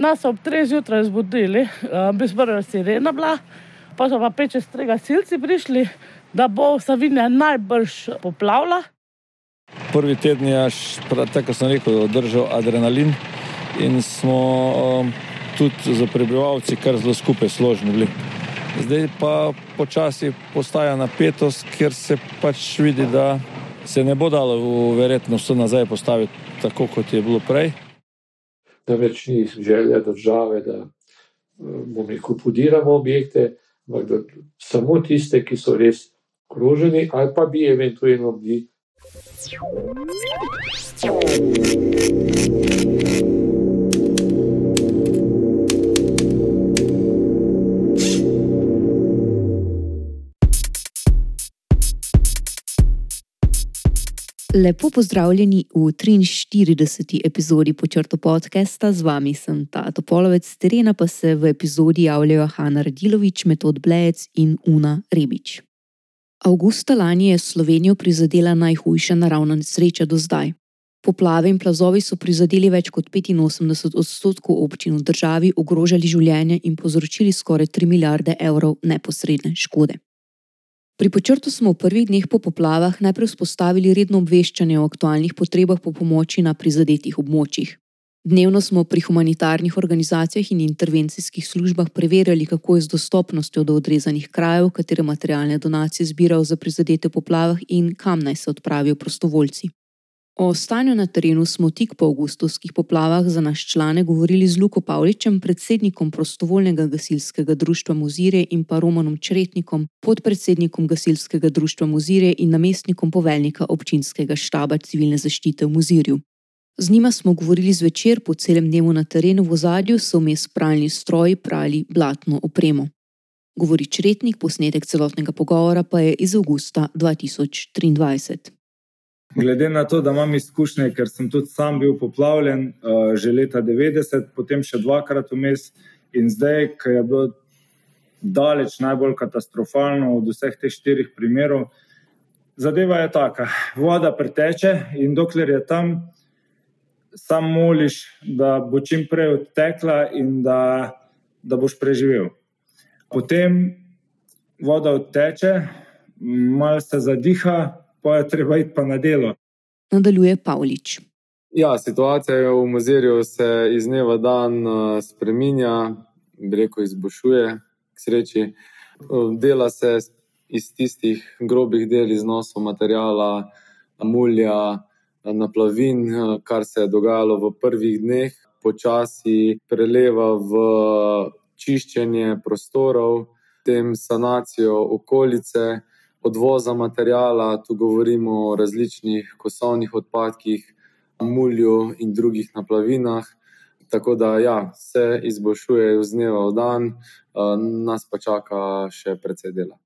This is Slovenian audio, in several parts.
Nas ob 3 zjutraj zbudili, bi zbrali sirena bila, pa so pa peče strega silci prišli, da bo Savinja najbrž poplavila. Prvi teden je, tako sem rekel, držal adrenalin in smo um, tudi za prebivalci kar zelo skupaj složni bili. Zdaj pa počasi postaja napetost, ker se pač vidi, da se ne bo dalo verjetno vse nazaj postaviti tako, kot je bilo prej. Da več ni želja države, da bomo rekel, podiramo objekte, ampak da samo tiste, ki so res ogroženi ali pa bi eventualno bili. Lepo pozdravljeni v 43. epizodi počrto podcasta, z vami sem Tato Polovec, z terena pa se v epizodi javljajo Hanna Radilovič, Metod Blec in Una Rebič. Augusta lani je Slovenijo prizadela najhujša naravna nesreča do zdaj. Poplave in plazovi so prizadeli več kot 85 odstotkov občin v državi, ogrožali življenje in povzročili skoraj 3 milijarde evrov neposredne škode. Pri počrtu smo v prvih dneh po poplavah najprej vzpostavili redno obveščanje o aktualnih potrebah po pomoči na prizadetih območjih. Dnevno smo pri humanitarnih organizacijah in intervencijskih službah preverjali, kako je z dostopnostjo do odrezanih krajev, katere materialne donacije zbirajo za prizadete poplavah in kam naj se odpravijo prostovoljci. O stanju na terenu smo tik po avgustovskih poplavah za naš člane govorili z Luko Pavličem, predsednikom prostovoljnega gasilskega društva Muzire in pa Romanom Čretnikom, podpredsednikom gasilskega društva Muzire in namestnikom poveljnika občinskega štaba civilne zaščite v Muzirju. Z njima smo govorili zvečer po celem dnevu na terenu, v ozadju so vmes pralni stroji prali blatno opremo. Govori Čretnik, posnetek celotnega pogovora pa je iz avgusta 2023. Glede na to, da imam izkušnje, ker sem tudi sam bil poplavljen uh, že leta 90, potem še dvakrat vmes in zdaj, ki je bilo daleč najbolj katastrofalno od vseh teh štirih primerov, zadeva je taka. Voda preteče in dokler je tam, sam moliš, da bo čim prej odtekla in da, da boš preživel. Potem voda odteče, malo se zadiha, pa je treba iti pa na delo. Nadaljuje Pavlič. Ja, situacija v muzejju se iz dneva v dan uh, spreminja, reko izboljšuje, k sreči. Uh, dela se iz tistih grobih del, iznosov materijala, mulja, naplavin, uh, kar se je dogajalo v prvih dneh, počasi preleva v čiščenje prostorov, tem sanacijo okolice odvoza materijala, tu govorimo o različnih kosovnih odpadkih, mulju in drugih naplavinah. Tako da ja, se izboljšuje iz dneva v dan, nas pa čaka še precej dela.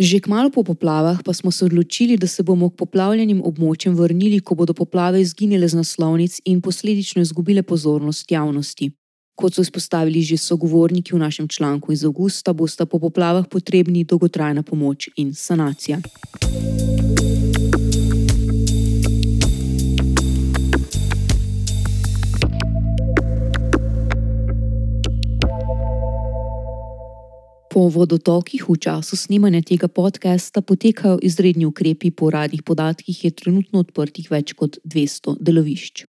Že kmalo po poplavah pa smo se odločili, da se bomo k poplavljenim območjem vrnili, ko bodo poplave izginile z naslovnic in posledično izgubile pozornost javnosti. Kot so izpostavili že sogovorniki v našem članku iz avgusta, bosta po poplavah potrebni dolgotrajna pomoč in sanacija. Po vodotokih v času snemanja tega podcasta potekajo izredni ukrepi, po uradnih podatkih je trenutno odprtih več kot 200 delovišč.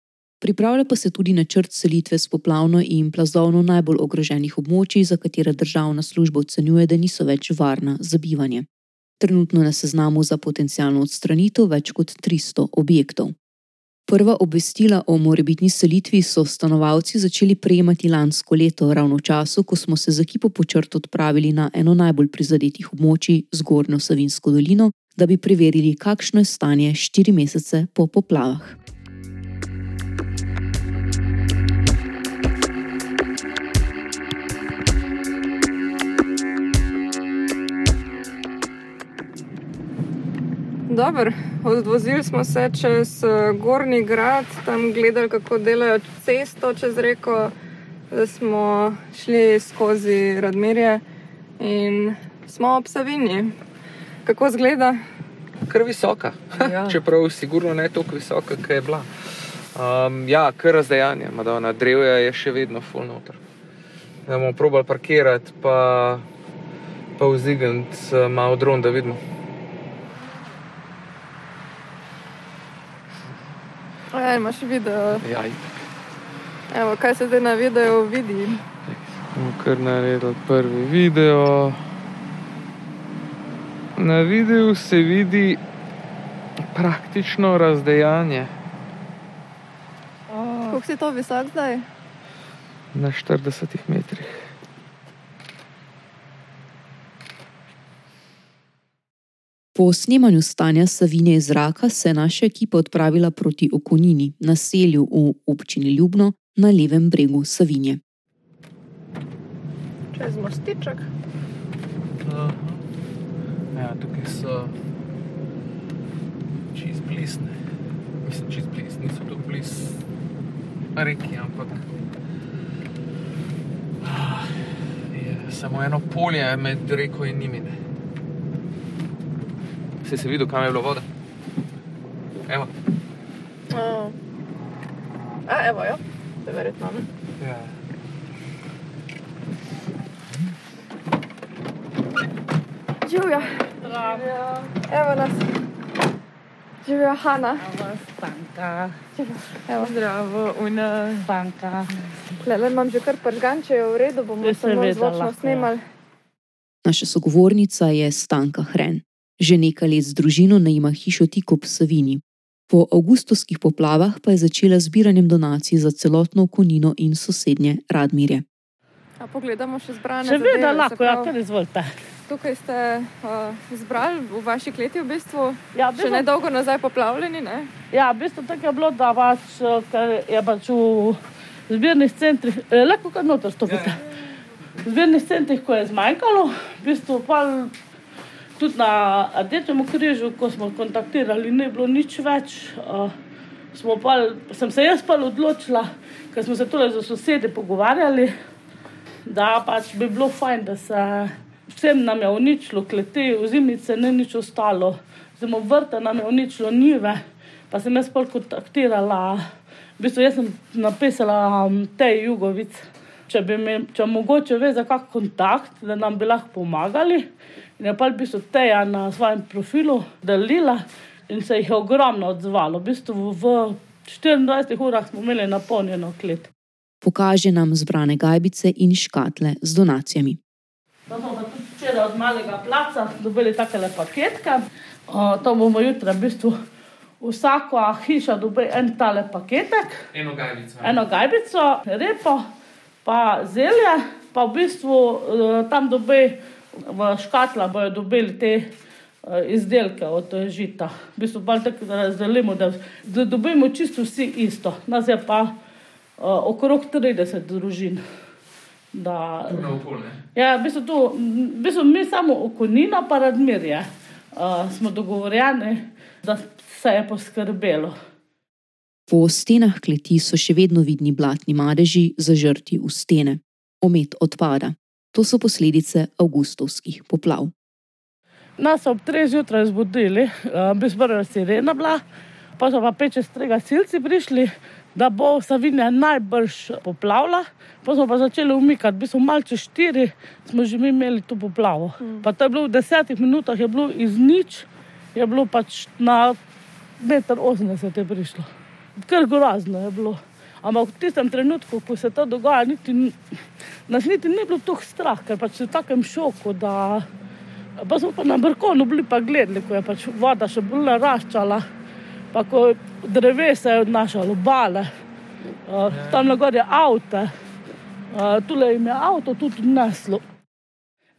Pripravlja pa se tudi načrt selitve s poplavno in plazovno najbolj ogroženih območij, za katere državna služba ocenjuje, da niso več varna za bivanje. Trenutno na seznamu za potencijalno odstranitev več kot 300 objektov. Prva obvestila o morebitni selitvi so stanovalci začeli prejemati lansko leto, ravno v času, ko smo se z ekipo počrt odpravili na eno najbolj prizadetih območij, zgornjo Savinsko dolino, da bi preverili, kakšno je stanje štiri mesece po poplavah. Dobro, odvozili smo se čez eh, Gorni grad, tam gledali, kako delajo cesto čez reko. Zdaj smo šli skozi Radmirje in smo ob Savini. Kako izgleda? Kar visoka. Ja. Čeprav sigurno ne tako visoka, kot je bila. Um, ja, kar razdejanje, Madonna, drevja je še vedno full noter. Da bomo probali parkirati, pa, pa vzdigniti uh, malo dron, da vidimo. Ja, imaš video. Ja. Evo, kaj se zdaj na videu vidi? Bomo kar naredili prvi video. Na videu se vidi praktično razdejanje Kako si to visok zdaj? na 40 metrih. Po snemanju stanja Savinje iz zraka se je naša ekipa odpravila proti Okonini, naselju v občini Ljubno na levem bregu Savinje. Čez mostiček. Ja, tukaj so čez blisne. Mislim, čez bliz, niso tako bliz reki, ampak ah, je samo eno polje med reko in njimi. ne. Si se videl, kam je bila voda? Evo. Oh. A, evo, jo. To je verjetno. Ja. Živja. Evo nas. Živja Hanna. Stanka, Evo. zdravo, una stanka. Lele imam že kar pržgan, če je v redu, bomo Ja, samo zvočno ja. snemali. Naša sogovornica je Stanka Hren. Že nekaj let z družino najima hišo tik ob Savini. Po avgustovskih poplavah pa je začela zbiranjem donacij za celotno Okonino in sosednje Radmirje. A pogledamo še zbrane Seveda zadeve, se lahko, ja, pravi, kar izvolite. Tukaj ste uh, zbrali v vaši kleti v bistvu, Ja, še bistvu- nedolgo nazaj poplavljeni, ne? Ja, v bistvu tako je bilo, da pač, ker je pač v zbirnih centrih, eh, lahko kar noter stopite. V zbirnih centrih, ko je zmanjkalo, v bistvu pa tudi na Rdečem križu, ko smo kontaktirali, ni bilo nič več. Uh, pa, sem se jaz pa odločila, ker smo se tudi z sosedi pogovarjali, da pač bi bilo fajn, da se vsem nam je uničilo kleti, ozimnice, ni nič ostalo, zelo vrta nam je uničilo njive. Pa sem jaz pol kontaktirala, v bistvu jaz sem napisala um, tej jugovic, če bi mi, če mogoče ve za kak kontakt, da nam bi lahko pomagali. In je pa v bistvu teja na svojem profilu delila in se jih je ogromno odzvalo. V bistvu v 24 urah smo imeli napolnjeno klet. Pokaže nam zbrane gajbice in škatle z donacijami. To smo pa tudi včeraj od malega placa dobili takele paketke. Uh, to bomo jutri v bistvu vsaka hiša dobi en tale paketek, Eno gajbico. eno gajbico, repo, pa zelje, pa v bistvu uh, tam dobi v škatla bojo dobili te uh, izdelke od eh, žita. V bistvu pa tako da razdelimo, da, da dobimo čisto vsi isto. Nas je pa uh, okrog 30 družin. Da, Na okolje. Ja, v bistvu, tu, v bistvu mi samo okonino, pa radmirje uh, smo dogovorjeni, da se je poskrbelo. Po stenah kleti so še vedno vidni blatni madeži, zažrti v stene. Omet odpada. To so posledice avgustovskih poplav. Nas so ob treh zjutraj zbudili, uh, bi zbrala sirena bila, pa so pa peče strega silci prišli, da bo Savinja najbrž poplavila. Pa smo pa začeli umikati, bi smo malce štiri, smo že mi imeli to poplavo. Pa to je bilo v desetih minutah, je bilo iz nič, je bilo pač na meter 80 je prišlo. Kar grozno je bilo. Ampak v tistem trenutku, ko se to dogaja, niti, nas niti ni bilo tako strah, ker pač v takem šoku, da Pa smo pa na balkonu bili pa gledali, ko je pač voda še bolj naraščala, pa ko drevesa je odnašalo, bale, uh, tam na gori avto, uh, tule jim je avto tudi odneslo.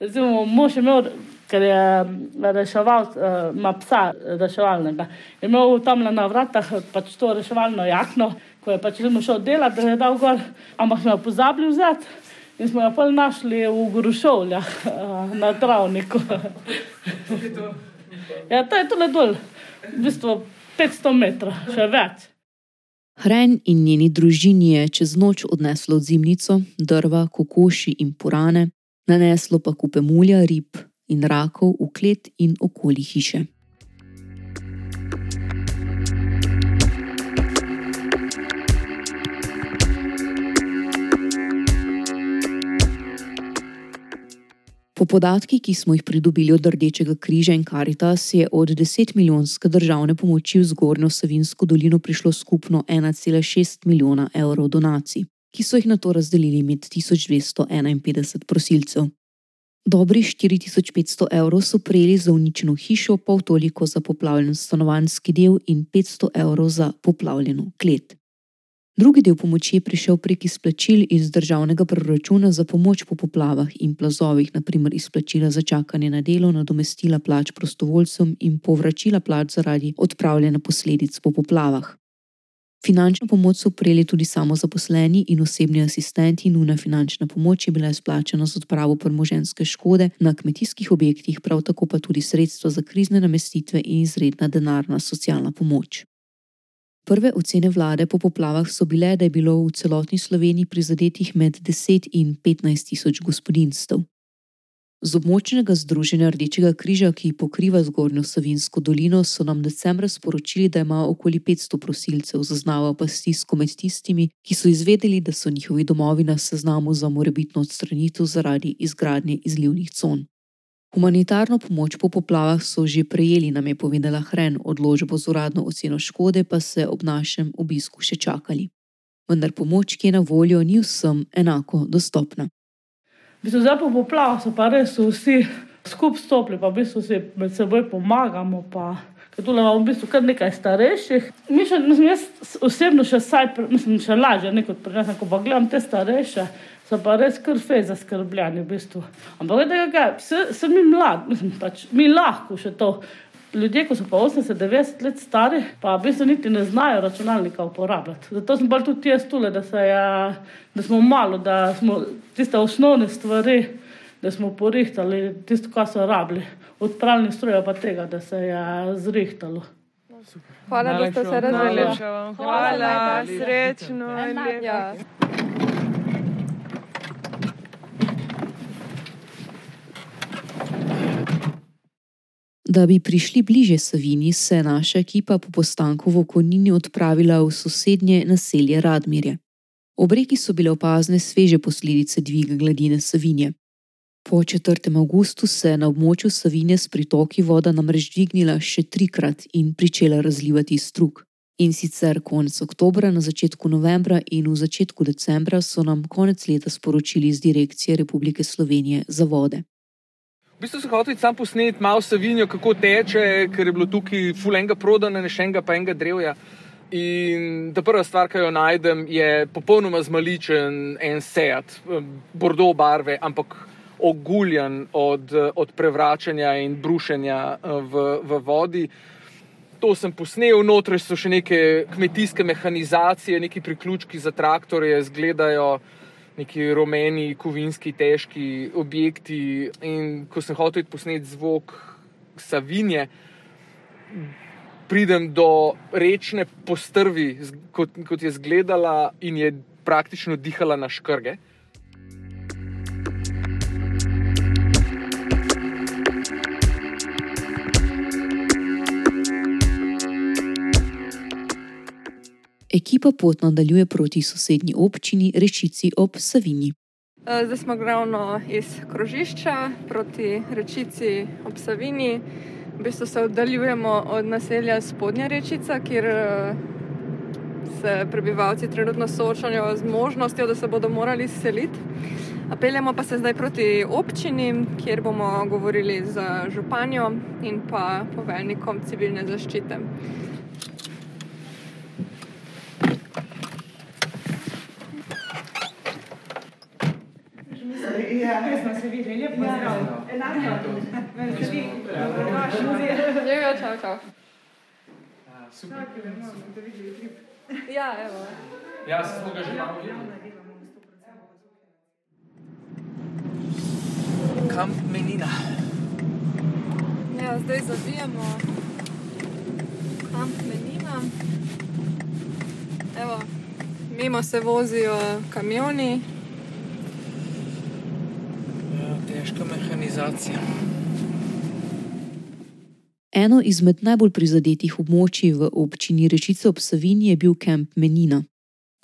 Recimo, mož je imel, ker je mm, reševal, ima psa reševalnega, je imel tam na vratah pač to reševalno jakno, ko je pač recimo šel delati, da je dal gor, ampak smo jo pozabili vzeti. In smo jo pol našli v Grušovljah, eh, na travniku. ja, to je tole dol, v bistvu 500 metrov, še več. Hren in njeni družini je čez noč odneslo zimnico, drva, kokoši in purane, naneslo pa kupe mulja, rib in rakov v klet in okoli hiše. Po podatkih, ki smo jih pridobili od Rdečega križa in Karitas, je od 10 milijonske državne pomoči v Zgornjo Savinsko dolino prišlo skupno 1,6 milijona evrov donacij, ki so jih na to razdelili med 1251 prosilcev. Dobrih 4500 evrov so prejeli za uničeno hišo, pol toliko za poplavljen stanovanjski del in 500 evrov za poplavljeno klet. Drugi del pomoči je prišel prek izplačil iz državnega proračuna za pomoč po poplavah in plazovih, naprimer izplačila za čakanje na delo, nadomestila plač prostovoljcem in povračila plač zaradi odpravljanja posledic po poplavah. Finančno pomoč so prejeli tudi samozaposleni in osebni asistenti, nujna finančna pomoč je bila izplačena za odpravo premoženske škode na kmetijskih objektih, prav tako pa tudi sredstva za krizne namestitve in izredna denarna socialna pomoč. Prve ocene vlade po poplavah so bile, da je bilo v celotni Sloveniji prizadetih med 10 in 15 tisoč gospodinstv. Z območnega združenja Rdečega križa, ki pokriva zgornjo Savinsko dolino, so nam decembra sporočili, da ima okoli 500 prosilcev, zaznava pa stisko med tistimi, ki so izvedeli, da so njihovi domovi na seznamu za morebitno odstranitev zaradi izgradnje izlivnih con. Humanitarno pomoč po poplavah so že prejeli, nam je povedala Hren, odločbo z uradno oceno škode pa se ob našem obisku še čakali. Vendar pomoč, ki je na voljo, ni vsem enako dostopna. V bistvu zdaj po poplavah so pa res vsi skupaj stopili, pa v bistvu si med seboj pomagamo. Pa. Tu imamo v bistvu kar nekaj starejših. Mi še, mislim, jaz osebno še, saj, mislim, še lažje, kot pri nas, ko pa gledam te starejše so pa res krfe zaskrbljeni. V bistvu. Ampak, da sem mi mlad, mislim, pač, mi lahko še to. Ljudje, ki so pa 80-90 let stari, pa v bistvu niti ne znajo računalnika uporabljati. Zato sem bolj tudi jaz tule, da, je, da smo malo, da smo tiste osnovne stvari, da smo porihtali tisto, kar so rabili. Od pravnih strojev pa tega, da se je zrihtalo. Hvala, da ste se razvili. Hvala, Hvala srečno. Ja. Da bi prišli bliže Savini, se je naša ekipa po postanku v okolini odpravila v sosednje naselje Radmirje. Ob reki so bile opazne sveže posledice dviga gladine Savinje. Po 4. avgustu se je na območju Savinje s pritoki voda namreč dvignila še trikrat in pričela razlivati strug. In sicer konec oktobra, na začetku novembra in v začetku decembra so nam konec leta sporočili iz Direkcije Republike Slovenije za vode. V bistvu sem hotel sam posneti malo Savinijo, kako teče, ker je bilo tukaj fulenga prodana, ne še enega pa enega drevja. In ta prva stvar, ki jo najdem, je popolnoma zmaličen en sejat, bordo barve, ampak oguljen od, od prevračanja in brušenja v, v vodi. To sem posnel, notri so še neke kmetijske mehanizacije, neki priključki za traktorje, izgledajo neki rumeni, kovinski, težki objekti. In ko sem hotel posneti zvok Savinje, pridem do rečne postrvi, kot, kot je izgledala in je praktično dihala na škrge. Ekipa pot nadaljuje proti sosednji občini Rečici ob Savini. Eh, zdaj smo ravno iz krožišča proti Rečici ob Savini. V bistvu se oddaljujemo od naselja Spodnja Rečica, kjer eh, se prebivalci trenutno soočajo z možnostjo, da se bodo morali seliti. Apeljamo pa se zdaj proti občini, kjer bomo govorili z županjo in pa poveljnikom civilne zaščite. Ja, smo se videli, lepo zdrav. Enako. Se vidi. Ja, čau, čau. Super. Ja, evo. Ja, smo ga že malo videli. Kamp Menina. Ja, zdaj zavijamo kamp Menina. Evo, mimo se vozijo kamioni. Mehanizacija. Eno izmed najbolj prizadetih območij v občini Rečice ob Savini je bil kamp Menina.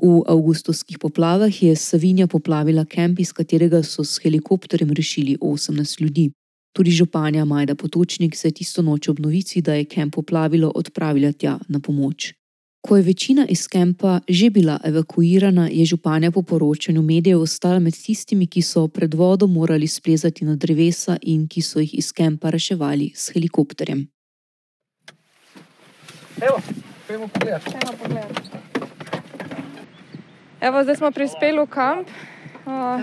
V avgustovskih poplavah je Savinja poplavila kemp, iz katerega so s helikopterjem rešili 18 ljudi. Tudi županja Majda Potočnik se je tisto noč ob novici, da je kemp poplavilo, odpravila tja na pomoč. Ko je večina iz kempa že bila evakuirana, je županja po poročanju medijev ostala med tistimi, ki so pred vodo morali splezati na drevesa in ki so jih iz kempa reševali s helikopterjem. Evo, pojmo pogled. Eno pogled. Evo, zdaj smo prispeli v kamp. Uh,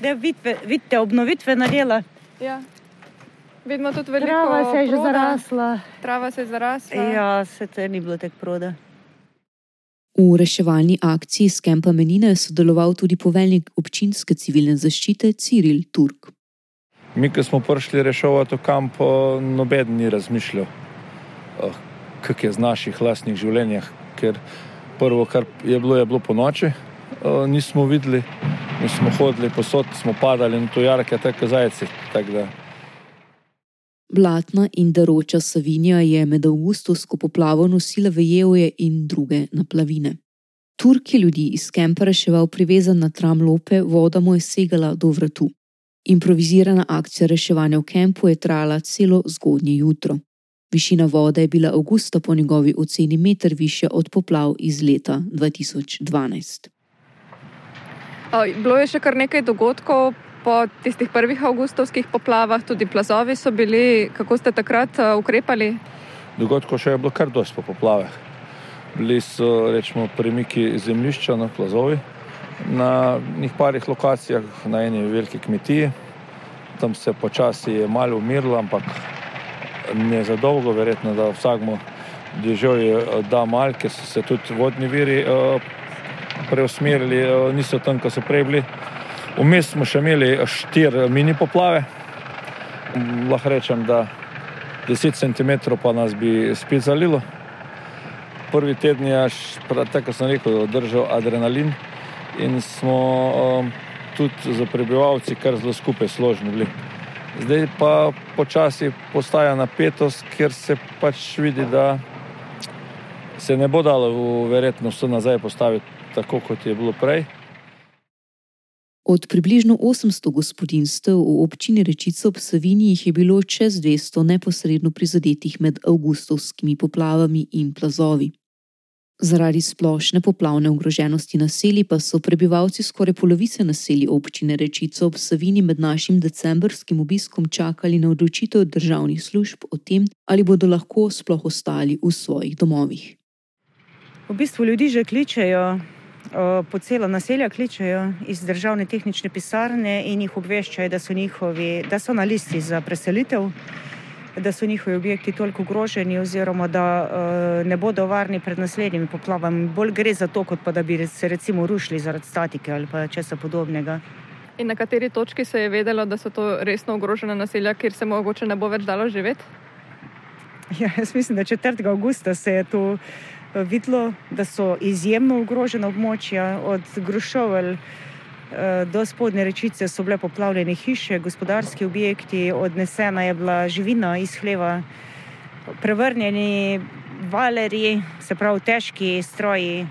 Da vidite, vidite obnovitvena dela. ja. Vidimo tudi veliko. Trava se je že zarasla. Trava se je zarasla. Ja, se te ni bilo tako proda. V reševalni akciji s kempa Menina je sodeloval tudi poveljnik občinske civilne zaščite Ciril Turk. Mi, ki smo prišli reševati v kamp, eh, noben ni razmišljal, kak je z naših lastnih življenjih. Ker prvo, kar je bilo, je bilo po noči, eh, nismo videli, mi smo hodili posod, smo padali na to jarke, tako zajci. Tak da, Blatna in daroča Savinja je med avgustovsko poplavo nosila vejevje in druge naplavine. Turk je ljudi iz kempa reševal privezan na tram lope, voda mu je segala do vratu. Improvizirana akcija reševanja v kempu je trajala celo zgodnje jutro. Višina vode je bila avgusta po njegovi oceni meter više od poplav iz leta 2012. O, Bilo je še kar nekaj dogodkov po tistih prvih avgustovskih poplavah, tudi plazovi so bili. Kako ste takrat uh, ukrepali? dogodkov še je bilo kar dosti po poplavah. Bili so rečemo, premiki zemljišča na plazovi, na parih lokacijah, na eni veliki kmetiji. Tam se počasi je malo umirilo, ampak ne za dolgo, verjetno, da vsakmo deževje eh, da mal, ker so se tudi vodni viri eh, preusmerili, eh, niso tam, ko so prej bili. Vmes smo še imeli štiri mini poplave. Lahko rečem, da 10 cm pa nas bi spet zalilo. Prvi teden je, tako sem rekel, držal adrenalin in smo um, tudi za prebivalci kar zelo skupaj složni bili. Zdaj pa počasi postaja napetost, ker se pač vidi, da se ne bo dalo verjetno vse nazaj postaviti tako, kot je bilo prej. Od približno 800 gospodinstev v občini Rečica ob Savinji jih je bilo čez 200 neposredno prizadetih med avgustovskimi poplavami in plazovi. Zaradi splošne poplavne ogroženosti naselij pa so prebivalci skoraj polovice naselij občine Rečica ob Savinji med našim decembrskim obiskom čakali na odločitev državnih služb o tem, ali bodo lahko sploh ostali v svojih domovih. V bistvu ljudi že kličejo, po celo naselja kličejo iz državne tehnične pisarne in jih obveščajo, da so, njihovi, da so na listi za preselitev, da so njihovi objekti toliko ogroženi, oziroma da uh, ne bodo varni pred naslednjimi poplavami. Bolj gre za to, kot pa da bi se recimo rušili zaradi statike ali česa podobnega. In na kateri točki se je vedelo, da so to resno ogrožena naselja, kjer se mogoče ne bo več dalo živeti? Ja, jaz mislim, da 4. avgusta se je to eh, videlo, da so izjemno ogrožena območja, od Grušovelj eh, do spodnje rečice so bile poplavljene hiše, gospodarski objekti, odnesena je bila živina iz hleva, prevrnjeni valerji, se pravi težki stroji,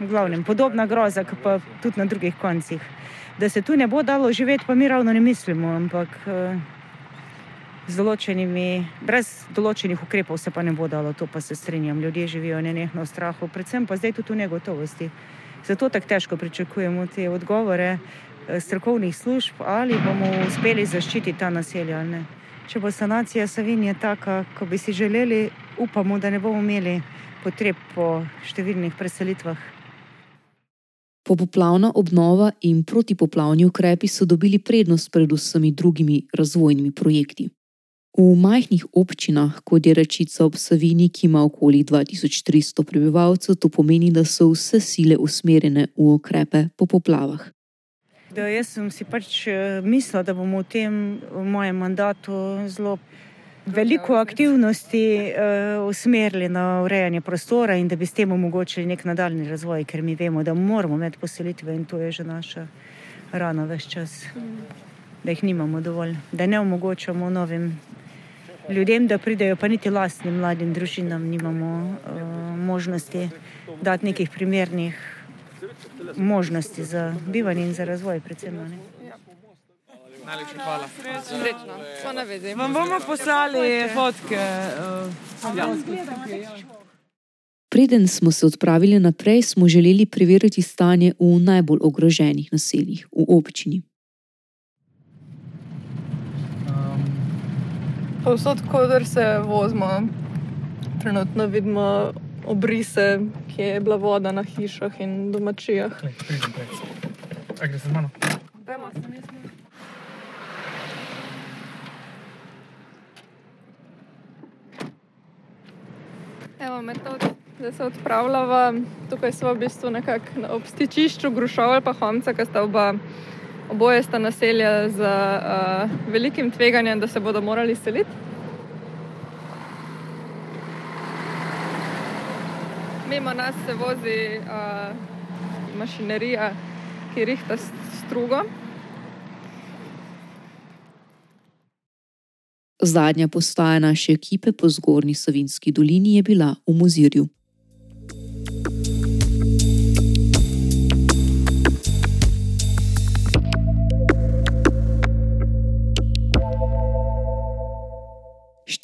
glavnem podobna groza, kot pa tudi na drugih koncih. Da se tu ne bo dalo živeti, pa mi ravno ne mislimo, ampak eh, z določenimi, brez določenih ukrepov se pa ne bo dalo, to pa se strinjam. Ljudje živijo nenehno v strahu, predvsem pa zdaj tudi v negotovosti. Zato tako težko pričakujemo te odgovore eh, strokovnih služb, ali bomo uspeli zaščititi ta naselja ali ne. Če bo sanacija Savinje taka, kot bi si želeli, upamo, da ne bomo imeli potreb po številnih preselitvah. Popoplavna obnova in protipoplavni ukrepi so dobili prednost pred vsemi drugimi razvojnimi projekti. V majhnih občinah, kot je Rečica ob Savini, ki ima okoli 2300 prebivalcev, to pomeni, da so vse sile usmerjene v ukrepe po poplavah. Da jaz sem si pač eh, mislila, da bomo v tem v mojem mandatu zelo veliko aktivnosti uh, usmerili na urejanje prostora in da bi s tem omogočili nek nadaljni razvoj, ker mi vemo, da moramo imeti poselitve in to je že naša rana več čas, da jih nimamo dovolj, da ne omogočamo novim ljudem, da pridejo, pa niti lastnim mladim družinam nimamo uh, možnosti dati nekih primernih možnosti za bivanje in za razvoj, predvsem. Ne? Najlepša hvala. Srečno, smo na vezi. Vam bomo poslali fotke. Uh, Preden smo se odpravili naprej, smo želeli preveriti stanje v najbolj ogroženih naseljih v občini. Povsod, kodr se vozimo, trenutno vidimo obrise, ki je bila voda na hišah in domačijah. Aj, greš z mano? Evo metod, da se odpravljava. Tukaj smo v bistvu nekako na- ob stičišču Grušovel pa Homca, ki sta oba, oboje sta naselja z uh, velikim tveganjem, da se bodo morali seliti. Mimo nas se vozi uh, mašinerija, ki rihta strugo. Zadnja postaja naše ekipe po zgornji Savinski dolini je bila v Mozirju.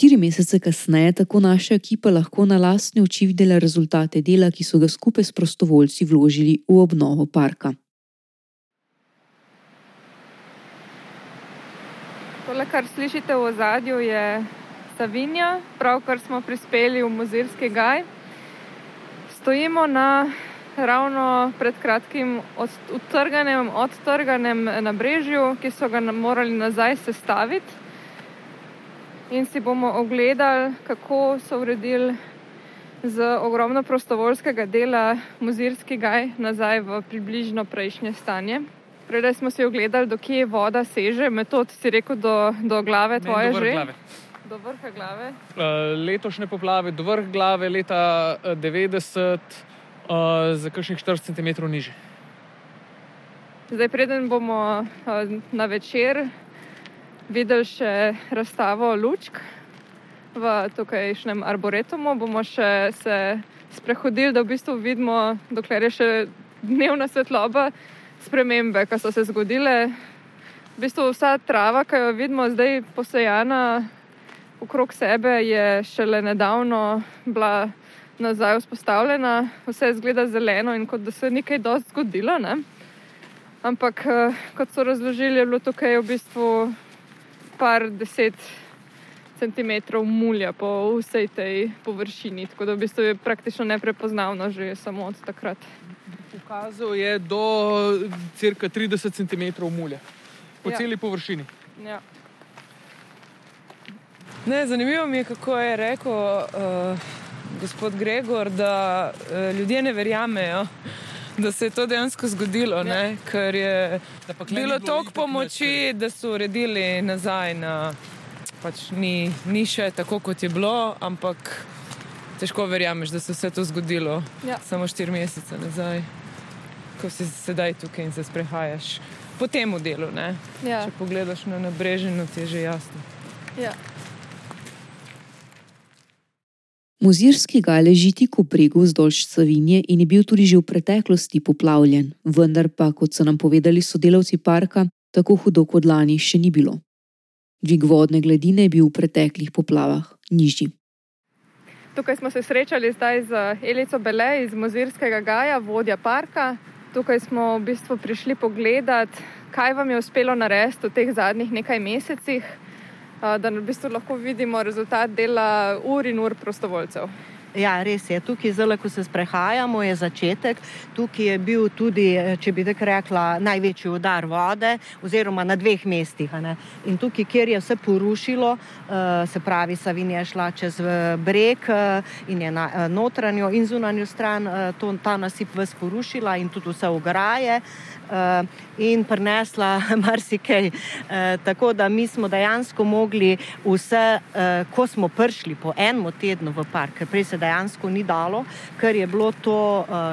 Štiri mesece kasneje tako naša ekipa lahko na lastne oči videla rezultate dela, ki so ga skupaj s prostovoljci vložili v obnovo parka. Tole, kar slišite v ozadju, je Savinja, pravkar smo prispeli v Mozirski gaj. Stojimo na ravno pred kratkim od- utrganem, odtrganem nabrežju, ki so ga morali nazaj sestaviti. In si bomo ogledali, kako so uredili z ogromno prostovoljskega dela Mozirski gaj nazaj v približno prejšnje stanje. Predaj smo si ogledali, do kje voda seže, metod si rekel do, do glave tvoje vrha že. glave. Do vrha glave. Uh, letošnje poplave, do vrh glave leta eh, 90, uh, za kakšnih 40 cm niže. Zdaj, preden bomo na večer videli še razstavo lučk v tukajšnjem arboretumu, bomo še se sprehodili, da v bistvu vidimo, dokler je še dnevna svetloba, spremembe, ki so se zgodile. V bistvu vsa trava, ki jo vidimo zdaj posejana okrog sebe, je šele nedavno bila nazaj vzpostavljena, vse izgleda zeleno in kot da se je nekaj dosti zgodilo. Ne? Ampak, eh, kot so razložili, je bilo tukaj v bistvu par deset centimetrov mulja po vsej tej površini, tako da v bistvu je praktično neprepoznavno že samo od takrat. Ukazal je do cirka 30 cm mulja po ja. celi površini. Ja. Ne, zanimivo mi je, kako je rekel uh, gospod Gregor, da uh, ljudje ne verjamejo, da se je to dejansko zgodilo, ja. ker je bilo toliko pomoči, da so uredili nazaj. Na, pač ni, ni še tako, kot je bilo, ampak težko verjameš, da se je vse to zgodilo Ja. samo štiri mesece nazaj, ko si sedaj tukaj in se sprehajaš po tem delu. Ne? Ja. Če pogledaš na nabrežino, ti je že jasno. Ja. Mozirski gaj leži tik v bregu vzdolž Savinje in je bil tudi že v preteklosti poplavljen, vendar pa, kot so nam povedali sodelavci parka, tako hudo kot lani še ni bilo. Dvig vodne gladine je bil v preteklih poplavah nižji. Tukaj smo se srečali zdaj z Elico Bele iz Mozirskega gaja, vodja parka. Tukaj smo v bistvu prišli pogledat, kaj vam je uspelo narediti v teh zadnjih nekaj mesecih, da v bistvu lahko vidimo rezultat dela ur in ur prostovoljcev. Ja, res je. Tukaj, zelo, ko se sprehajamo, je začetek. Tukaj je bil tudi, eh, če bi tako rekla, največji udar vode, oziroma na dveh mestih. In tukaj, kjer je vse porušilo, eh, se pravi, Savinja je šla čez eh, breg eh, in je na eh, notranjo in zunanjo stran eh, to, ta nasip vse porušila in tudi vse ograje. In prinesla marsikaj. Tako da mi smo dejansko mogli vse, ko smo prišli po enem tednu v park, ker prej se dejansko ni dalo, ker je bilo to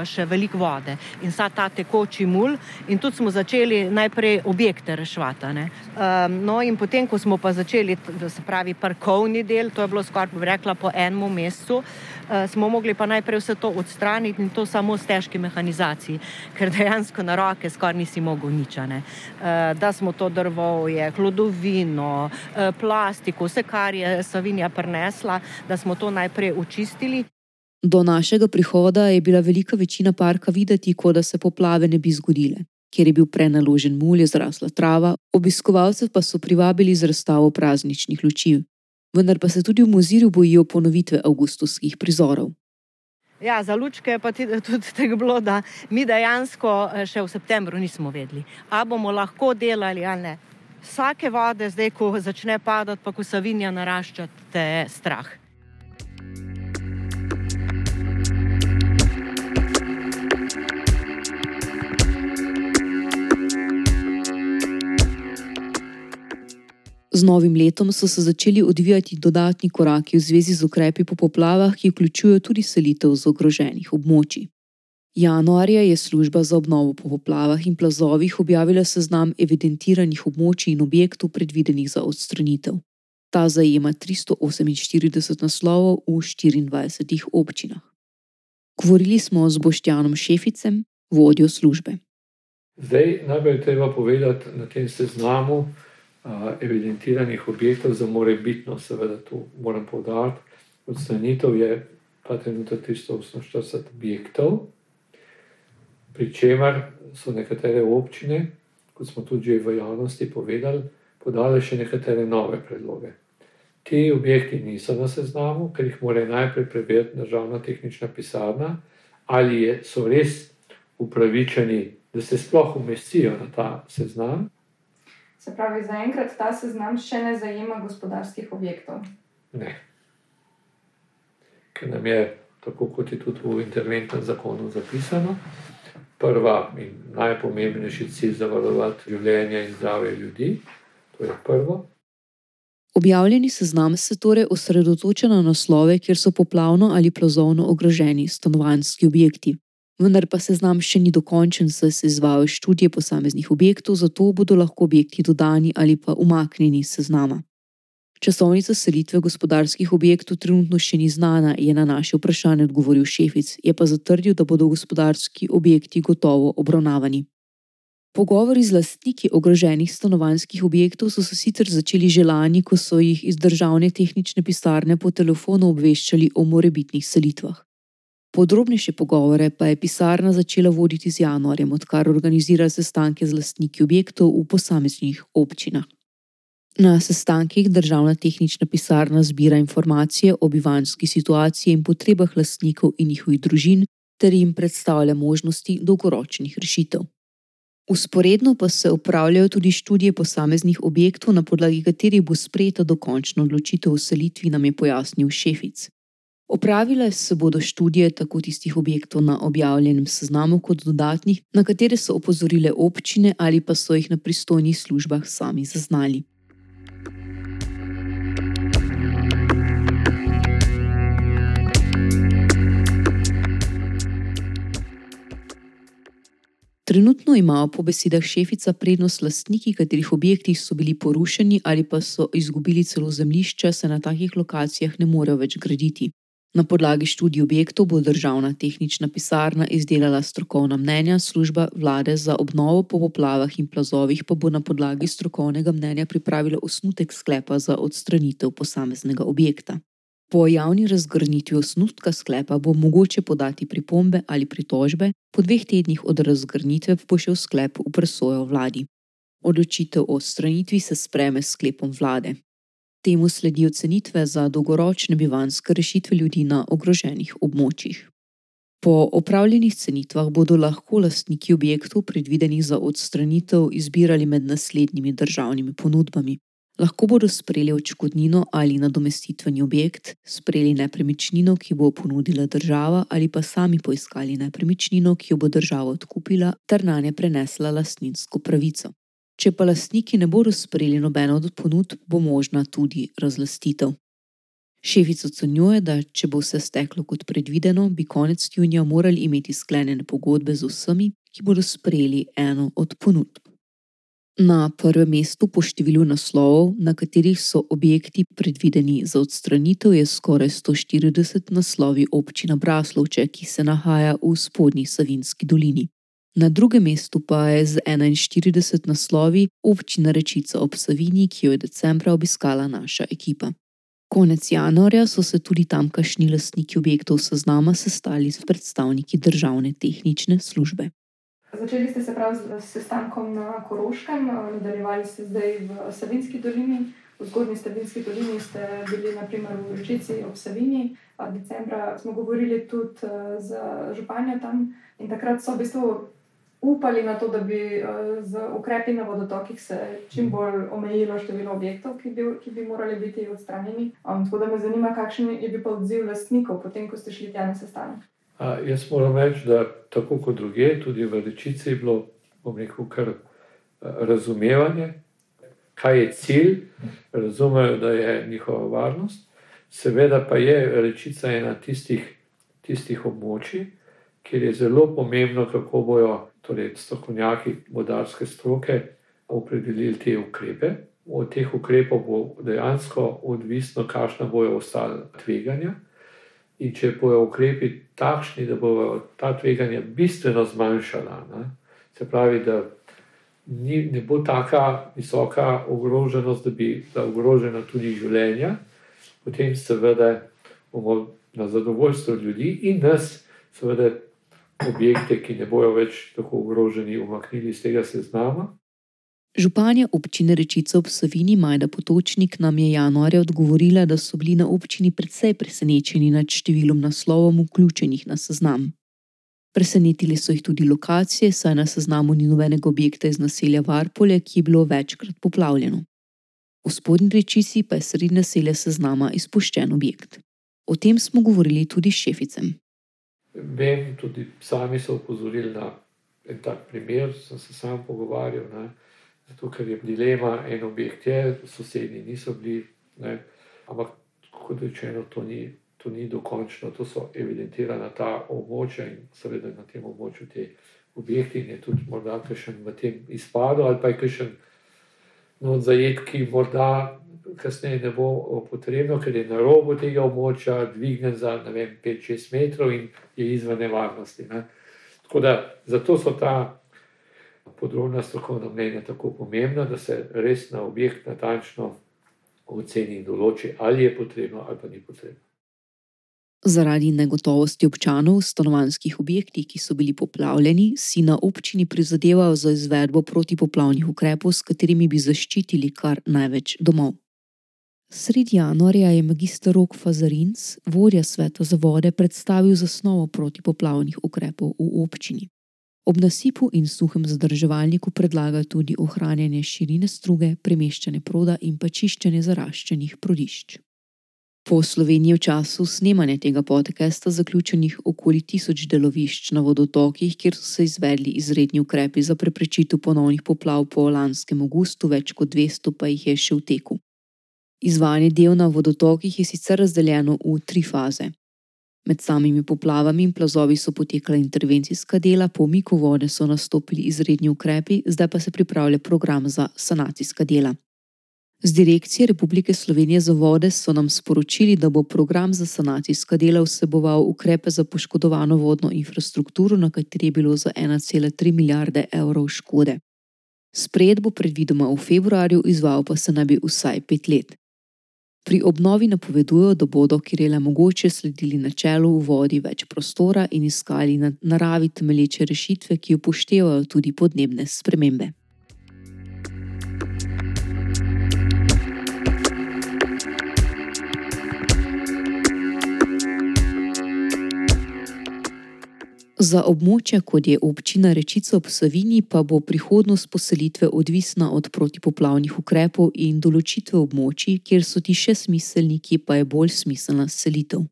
še veliko vode in sa ta tekoči mul. In tudi smo začeli najprej objekte rešvati. No, in potem, ko smo pa začeli, se pravi, parkovni del, to je bilo skoraj, bi rekla, po enem mesecu. Eh, smo mogli pa najprej vse to odstraniti in to samo s težki mehanizaciji, ker dejansko na roke skoraj nisi mogel ničane. Eh, da smo to drvo, hlodovino, eh, plastiko, vse, kar je Savinja prinesla, da smo to najprej očistili. Do našega prihoda je bila velika večina parka videti, kot da se poplave ne bi zgodile. Ker je bil prenaložen mulj, je zrasla trava, obiskovalce pa so privabili z razstavo prazničnih luči, vendar pa se tudi v Mozirju bojijo ponovitve avgustovskih prizorov. Ja, za lučke je tudi tako bilo, da mi dejansko eh, še v septembru nismo vedeli, ali bomo lahko delali ali ne. Vsake vode, zdaj ko začne padati, pa ko savinja narašča, te strah. Z novim letom so se začeli odvijati dodatni koraki v zvezi z ukrepi po poplavah, ki vključujejo tudi selitev z ogroženih območij. Januarja je služba za obnovo po poplavah in plazovih objavila seznam evidentiranih območij in objektov predvidenih za odstranitev. Ta zajema 348 naslovov v 24 občinah. Govorili smo z Boštjanom Šeficem, vodjo službe. Zdaj, najprej treba povedati na tem seznamu, evidentiranih objektov za morebitno, seveda tu moram povdariti, odstranitev je ta trenutek 348 objektov, pri čemer so nekatere občine, kot smo tudi v javnosti povedali, podale še nekatere nove predloge. Ti objekti niso na seznamu, ker jih mora najprej preveriti državna tehnična pisarna, ali je, so res upravičeni, da se sploh umestijo na ta seznam. Se pravi, zaenkrat ta seznam še ne zajema gospodarskih objektov. Ne. Ker nam je, tako kot je tudi v interventnem zakonu zapisano, prva in najpomembnejši cilj zavarovati življenje in zdravje ljudi. To je prvo. Objavljeni seznam se torej osredotoča na naslove, kjer so poplavno ali plazovno ogroženi stanovanjski objekti vendar pa seznam še ni dokončen, saj se izvajo študije posameznih objektov, zato bodo lahko objekti dodani ali pa umaknjeni iz seznama. Časovnica selitve gospodarskih objektov trenutno še ni znana, je na naše vprašanje odgovoril Šefic, je pa zatrdil, da bodo gospodarski objekti gotovo obravnavani. Pogovori z lastniki ogroženih stanovanjskih objektov so se sicer začeli že lani, ko so jih iz državne tehnične pisarne po telefonu obveščali o morebitnih selitvah. Podrobnejše pogovore pa je pisarna začela voditi z januarjem, odkar organizira sestanke z lastniki objektov v posameznih občinah. Na sestankih državna tehnična pisarna zbira informacije o bivanski situaciji in potrebah lastnikov in njihovih družin ter jim predstavlja možnosti dolgoročnih rešitev. Usporedno pa se upravljajo tudi študije posameznih objektov, na podlagi katerih bo sprejeta dokončna odločitev o selitvi, nam je pojasnil Šefic. Opravile se bodo študije tako tistih objektov na objavljenem seznamu, kot dodatnih, na katere so opozorile občine ali pa so jih na pristojnih službah sami zaznali. Trenutno imajo po besedah šefica prednost lastniki, katerih objekti so bili porušeni ali pa so izgubili celo zemljišče, se na takih lokacijah ne morejo več graditi. Na podlagi študij objektov bo državna tehnična pisarna izdelala strokovna mnenja, služba vlade za obnovo po poplavah in plazovih pa bo na podlagi strokovnega mnenja pripravila osnutek sklepa za odstranitev posameznega objekta. Po javni razgrnitvi osnutka sklepa bo mogoče podati pripombe ali pritožbe, po dveh tednih od razgrnitve bo šel sklep v presojo vladi. Odločitev o odstranitvi se spreme s sklepom vlade. Temu sledijo cenitve za dolgoročne bivanske rešitve ljudi na ogroženih območjih. Po opravljenih cenitvah bodo lahko lastniki objektov, predvidenih za odstranitev, izbirali med naslednjimi državnimi ponudbami. Lahko bodo sprejeli očkodnino ali nadomestitveni objekt, sprejeli nepremičnino, ki bo ponudila država, ali pa sami poiskali nepremičnino, ki jo bo država odkupila, ter na nje prenesla lastninsko pravico. Če pa lastniki ne bodo sprejeli nobeno od ponudb, bo možna tudi razlastitev. Šefica ocenjuje, da če bo vse steklo kot predvideno, bi konec junija morali imeti sklenjene pogodbe z vsemi, ki bodo sprejeli eno od ponudb. Na prvem mestu po številu naslovov, na katerih so objekti predvideni za odstranitev, je skoraj 140 naslovi občina Braslovče, ki se nahaja v spodnji Savinski dolini. Na drugem mestu pa je z 41 naslovi občina Rečica ob Savini, ki jo je decembra obiskala naša ekipa. Konec januarja so se tudi tamkajšnji lastniki objektov seznama sestali s predstavniki državne tehnične službe. Začeli ste se prav s sestankom na Koroškem, nadaljevali ste zdaj v Savinski dolini. V zgornji Savinski dolini ste bili naprimer v Rečici ob Savini. Decembra smo govorili tudi z županjo tam in takrat so v bistvu upali na to, da bi z ukrepi na vodotokih se čim bolj omejilo število objektov, ki bi, ki bi morali biti odstranjeni. Tako da me zanima, kakšen je bil pa odziv lastnikov, potem ko ste šli tja na sestanek. A, jaz moram reči, da tako kot druge, tudi v Rečici je bilo, bom rekel, kar razumevanje, kaj je cilj, razumejo, da je njihova varnost. Seveda pa je Rečica ena tistih, tistih območij, kjer je zelo pomembno, kako bojo torej, strokovnjaki vodarske stroke opredelili te ukrepe. Od teh ukrepov bo dejansko odvisno, kakšna bojo ostala tveganja. In če bojo ukrepi takšni, da bodo ta tveganja bistveno zmanjšala, ne, se pravi, da ni, ne bo tako visoka ogroženost, da bi bila ogrožena tudi življenja, potem seveda bomo na zadovoljstvo ljudi in nas, seveda, objekte, ki ne bojo več tako ogroženi, umaknili iz tega seznama. Županja občine Rečica ob Savini Majda Potočnik nam je januarja odgovorila, da so bili na občini precej presenečeni nad številom naslovov, vključenih na seznam. Presenetili so jih tudi lokacije, saj na seznamu ni nobenega objekta iz naselja Varpolje, ki je bilo večkrat poplavljeno. V spodnji Rečici pa je sredi naselja seznama izpuščen objekt. O tem smo govorili tudi s šeficem. Vem, tudi sami so opozorili na en tak primer, sem se sam pogovarjal. Ne. Zato, ker je dilema, en objekt je, sosednji niso bili, ne, ampak kot rečeno, to ni, to ni dokončno, to so evidentirana ta območja in seveda na tem območju te objekti in je tudi morda kakšen v tem izpadu ali pa je kakšen no, zajet, ki morda kasneje ne bo potrebno, ker je na robu tega območja dvignjen za 5-6 metrov in je izven nevarnosti. Ne. Tako da zato so ta podrobna strokovna mnenja tako pomembna, da se res na objekt natančno oceni in določi, ali je potrebno ali pa ni potrebno. Zaradi negotovosti občanov v stanovanjskih objektih, ki so bili poplavljeni, si na občini prizadevajo za izvedbo protipoplavnih ukrepov, s katerimi bi zaščitili kar največ domov. Sredi januarja je magistr Rok Fazarinc, vodja sveta za vode, predstavil zasnovo protipoplavnih ukrepov v občini. Ob nasipu in suhem zadrževalniku predlaga tudi ohranjanje širine struge, premeščanje proda in pa čiščenje zaraščenih prodišč. Po Sloveniji v času snemanja tega podcasta zaključenih okoli tisoč delovišč na vodotokih, kjer so se izvedli izredni ukrepi za preprečitev ponovnih poplav po lanskem augustu, več kot 200 pa jih je še v teku. Izvajanje del na vodotokih je sicer razdeljeno v tri faze. Med samimi poplavami in plazovi so potekala intervencijska dela, po umiku vode so nastopili izredni ukrepi, zdaj pa se pripravlja program za sanacijska dela. Z direkcije Republike Slovenije za vode so nam sporočili, da bo program za sanacijska dela vseboval ukrepe za poškodovano vodno infrastrukturo, na kateri je bilo za 1,3 milijarde evrov škode. Sprejet bo predvidoma v februarju, izvajal pa se naj bi vsaj pet let. Pri obnovi napovedujejo, da bodo, kjer je le mogoče, sledili načelu v vodi več prostora in iskali na naravi temelječe rešitve, ki upoštevajo tudi podnebne spremembe. Za območja, kot je občina Rečica ob Savini, pa bo prihodnost poselitve odvisna od protipoplavnih ukrepov in določitve območij, kjer so ti še smiselni, ki pa je bolj smiselna selitev.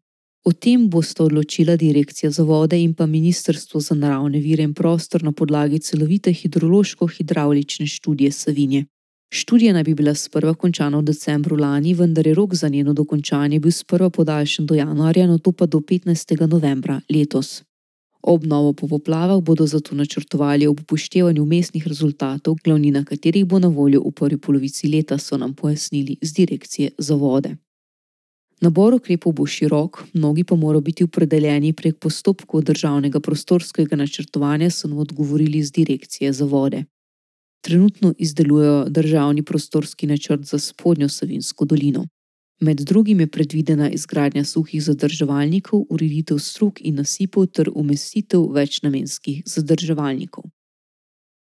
O tem bosta odločila Direkcija za vode in pa Ministrstvo za naravne vire in prostor na podlagi celovite hidrološko-hidravlične študije Savinje. Študija naj bi bila sprva končana v decembru lani, vendar je rok za njeno dokončanje bil sprva podaljšan do januarja, na to pa do 15. novembra letos. Obnovo po poplavah bodo zato načrtovali ob upoštevanju mestnih rezultatov, glavnina katerih bo na voljo v prvi polovici leta, so nam pojasnili z Direkcije za vode. Nabor ukrepov bo širok, mnogi pa morajo biti opredeljeni prek postopkov državnega prostorskega načrtovanja, so nam odgovorili z Direkcije za vode. Trenutno izdelujejo državni prostorski načrt za spodnjo Savinsko dolino. Med drugim je predvidena izgradnja suhih zadrževalnikov, ureditev strug in nasipov ter umestitev večnamenskih zadrževalnikov.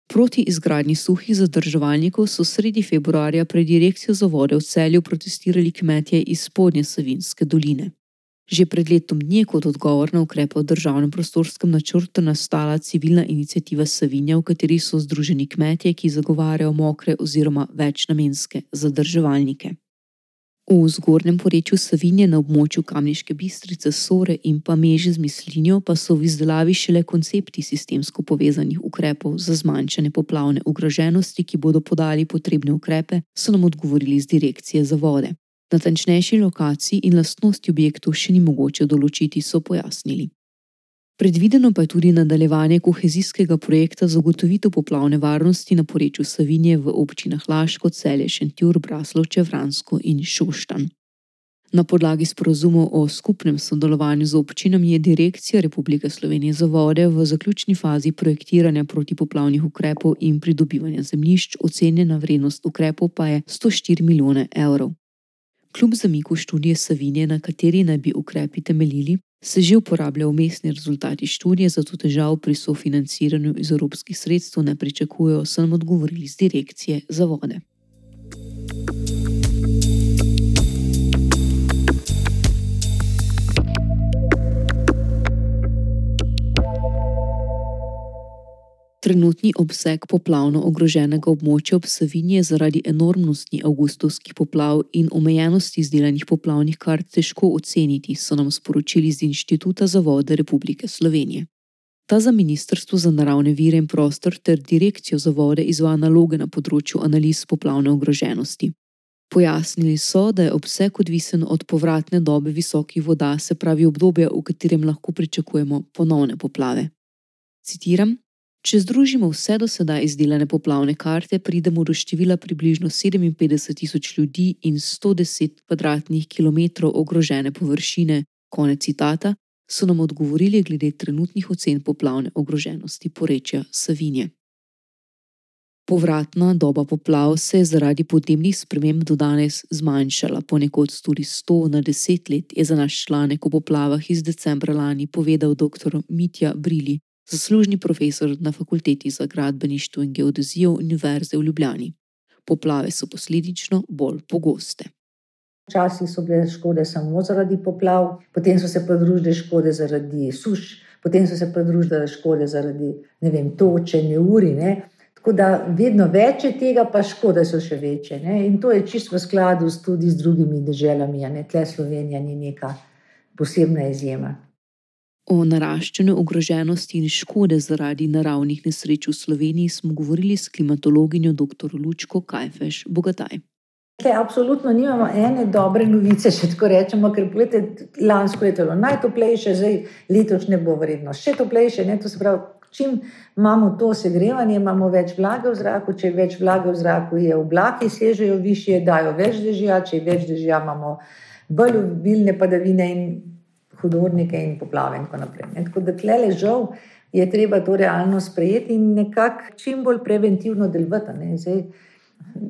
Proti izgradnji suhih zadrževalnikov so sredi februarja pred direkcijo za vode v celju protestirali kmetje iz spodnje Savinske doline. Že pred letom dni je kot odgovor na ukrepe v državnem prostorskem načrtu nastala civilna inicijativa Savinja, v kateri so združeni kmetje, ki zagovarjajo mokre oziroma večnamenske zadrževalnike. V zgornjem porečju Savinje na območju Kamniške bistrice, Sore in pa meže z mislinjo pa so v izdelavi šele koncepti sistemsko povezanih ukrepov za zmanjšanje poplavne ogroženosti, ki bodo podali potrebne ukrepe, so nam odgovorili z direkcije za vode. Natančnejši lokaciji in lastnosti objektov še ni mogoče določiti, so pojasnili. Predvideno pa je tudi nadaljevanje kohezijskega projekta za zagotovitev poplavne varnosti na porečju Savinje v občinah Laško, Celje, Šentjur, Braslovče, Vransko in Šoštan. Na podlagi sporozumov o skupnem sodelovanju z občinami je Direkcija Republike Slovenije za vode v zaključni fazi projektiranja protipoplavnih ukrepov in pridobivanja zemljišč, ocenjena vrednost ukrepov pa je 104 milijone evrov. Kljub zamiku študije Savinje, na kateri naj bi ukrepi temeljili, se že uporabljajo umestni rezultati študije, zato težav pri sofinanciranju iz evropskih sredstev ne pričakujejo, so nam odgovorili z direkcije za vode. Trenutni obseg poplavno ogroženega območja ob Savinji je zaradi enormnosti avgustovskih poplav in omejenosti izdelanih poplavnih kart težko oceniti, so nam sporočili z Inštituta za vode Republike Slovenije. Ta za Ministrstvo za naravne vire in prostor ter Direkcijo za vode izvaja naloge na področju analiz poplavne ogroženosti. Pojasnili so, da je obseg odvisen od povratne dobe visokih voda, se pravi obdobja, v katerem lahko pričakujemo ponovne poplave. Citiram: Če združimo vse do sedaj izdelane poplavne karte, pridemo do števila približno 57 tisoč ljudi in 110 kvadratnih kilometrov ogrožene površine. Konec citata so nam odgovorili glede trenutnih ocen poplavne ogroženosti porečja Savinje. Povratna doba poplav se je zaradi podnebnih sprememb do danes zmanjšala, ponekod tudi 100 na 10 let, je za naš članek o poplavah iz decembra lani povedal dr. Mitja Brili, zaslužni profesor na fakulteti za gradbeništvo in geodezijo Univerze v Ljubljani. Poplave so posledično bolj pogoste. Včasih so bile škode samo zaradi poplav, potem so se pridružile škode zaradi suš, potem so se pridružile škode zaradi vem, toče, neuri. Ne? Tako da vedno več je tega, pa škode so še večje. Ne? In to je čisto v skladu tudi z drugimi državami, ne tle Slovenija ni neka posebna izjema. O naraščanju ogroženosti in škode zaradi naravnih nesreč v Sloveniji smo govorili s klimatologinjo dr. Lučko Kajfeš Bogataj. Absolutno nimamo ene dobre novice, če tako rečemo, ker gledajte, lansko je bilo najtoplejše, zdaj letošnje bo vredno še toplejše. Ne, to se pravi, čim imamo to segrevanje, imamo več vlage v zraku, če je več vlage v zraku, je oblaki sežejo više, dajo več dežja, če je več dežja, imamo bolj obilne padavine in hudornike in poplave in tako naprej. Ne. Tako da tle ležal je treba to realno sprejeti in nekako čim bolj preventivno delovati.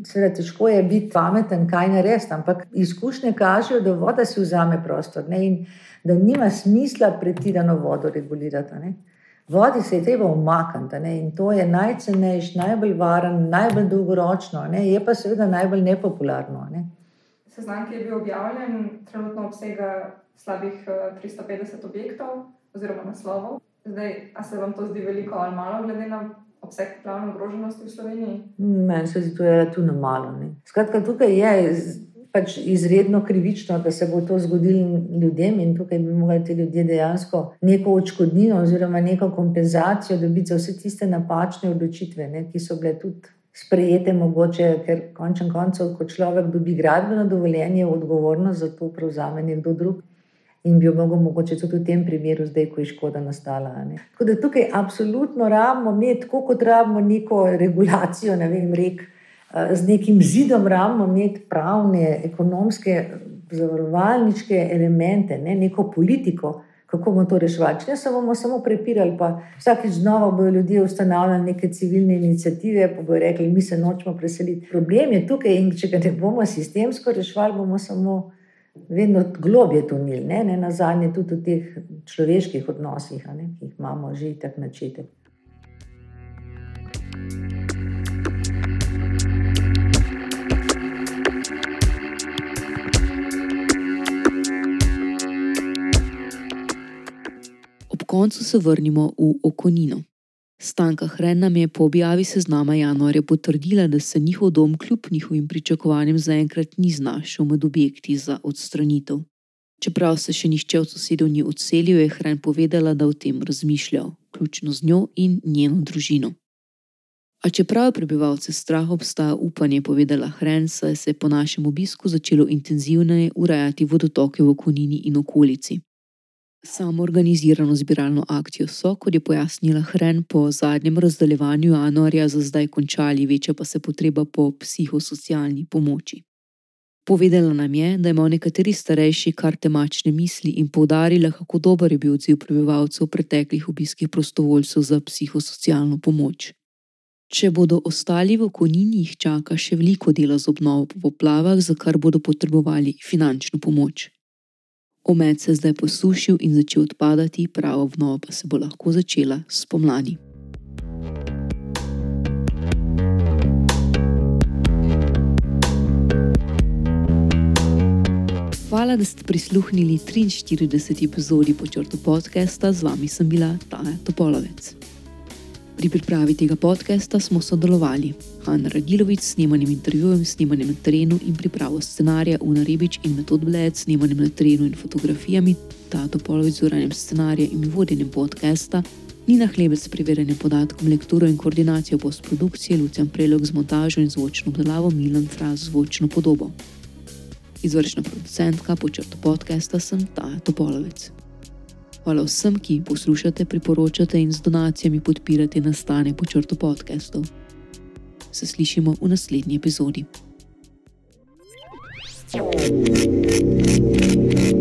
Seveda, težko je biti pameten, kaj narediti, ampak izkušnje kažejo, da voda si vzame prostor ne, in da nima smisla pretirano vodo regulirati. Ne. Vodi se je treba umakniti in to je najcenejši, najbolj varen, najbolj dolgoročno, ne, je pa seveda najbolj nepopularno. Ne. Seznam, ki je bil objavljen, trenutno obsega slabih 350 eh, objektov oziroma naslovov. Zdaj, a se vam to zdi veliko ali malo, glede na obseg poplavne ogroženosti v Sloveniji? Meni se zdi to relativno malo. Ne. Skratka, tukaj je pač izredno krivično, da se bo to zgodilo ljudem in tukaj bi morali ti ljudje dejansko neko odškodnino oziroma neko kompenzacijo dobiti za vse tiste napačne odločitve, ne, ki so bile tudi sprejete, mogoče, ker končen koncev, ko človek dobi gradbeno dovoljenje, odgovornost za to prevzame nekdo drug. In bi jo mogel mogoče tudi v tem primeru, zdaj, ko je škoda nastala. Ne. Tako da tukaj absolutno rabimo imeti, tako kot rabimo neko regulacijo, ne vem, rek, z nekim zidom, rabimo imeti pravne, ekonomske, zavarovalničke elemente, ne, neko politiko, kako bomo to reševali. Če ne se bomo samo prepirali, pa vsakeč znova bodo ljudje ustanavljali neke civilne inicijative, pa bodo rekli, mi se nočemo preseliti. Problem je tukaj in če ga ne bomo sistemsko reševali, bomo samo vedno globje tunili, ne, ne na zadnje tudi v teh človeških odnosih, ne, ki jih imamo že tak načetek. koncu se vrnimo v Okonino. Stanka Hren nam je po objavi seznama januarja potrdila, da se njihov dom kljub njihovim pričakovanjem zaenkrat ni znašel med objekti za odstranitev. Čeprav se še nihče od sosedov ni odselil, je Hren povedala, da o tem razmišlja, vključno z njo in njeno družino. A čeprav je prebivalce strah obstaja upanje, povedala Hren, saj se je po našem obisku začelo intenzivneje urejati vodotoke v Okonini in okolici. Samo organizirano zbiralno akcijo so, kot je pojasnila Hren, po zadnjem razdaljevanju januarja za zdaj končali, večja pa se potreba po psihosocialni pomoči. Povedala nam je, da imajo nekateri starejši kar temačne misli in povdarila, kako dober je bil odziv prebivalcev preteklih obiskih prostovoljcev za psihosocialno pomoč. Če bodo ostali v konini, jih čaka še veliko dela z obnovo po poplavah, za kar bodo potrebovali finančno pomoč. Omet se zdaj posušil in začel odpadati, prava obnova pa se bo lahko začela spomladi. Hvala, da ste prisluhnili 43. epizodi počrtu podcasta, z vami sem bila Taja Topolovec. Pri pripravi tega podcasta smo sodelovali Hanna Radilovič s snemanjem intervjujem, snemanjem na terenu in pripravo scenarija, Una Rebič in Metod Bled, snemanjem na terenu in fotografijami, Tato Polovic z uranjem scenarija in vodenjem podcasta, Nina Hlebec s preverjanjem podatkov, lekturo in koordinacijo postprodukcije, Lucian Prelog z montažo in zvočno obdelavo, Milan Fraz z zvočno podobo. Izvršna producentka počrta podcasta sem Tato Polovic. Hvala vsem, ki poslušate, priporočate in z donacijami podpirate nastane po črtu podcastov. Se slišimo v naslednji epizodi. thank you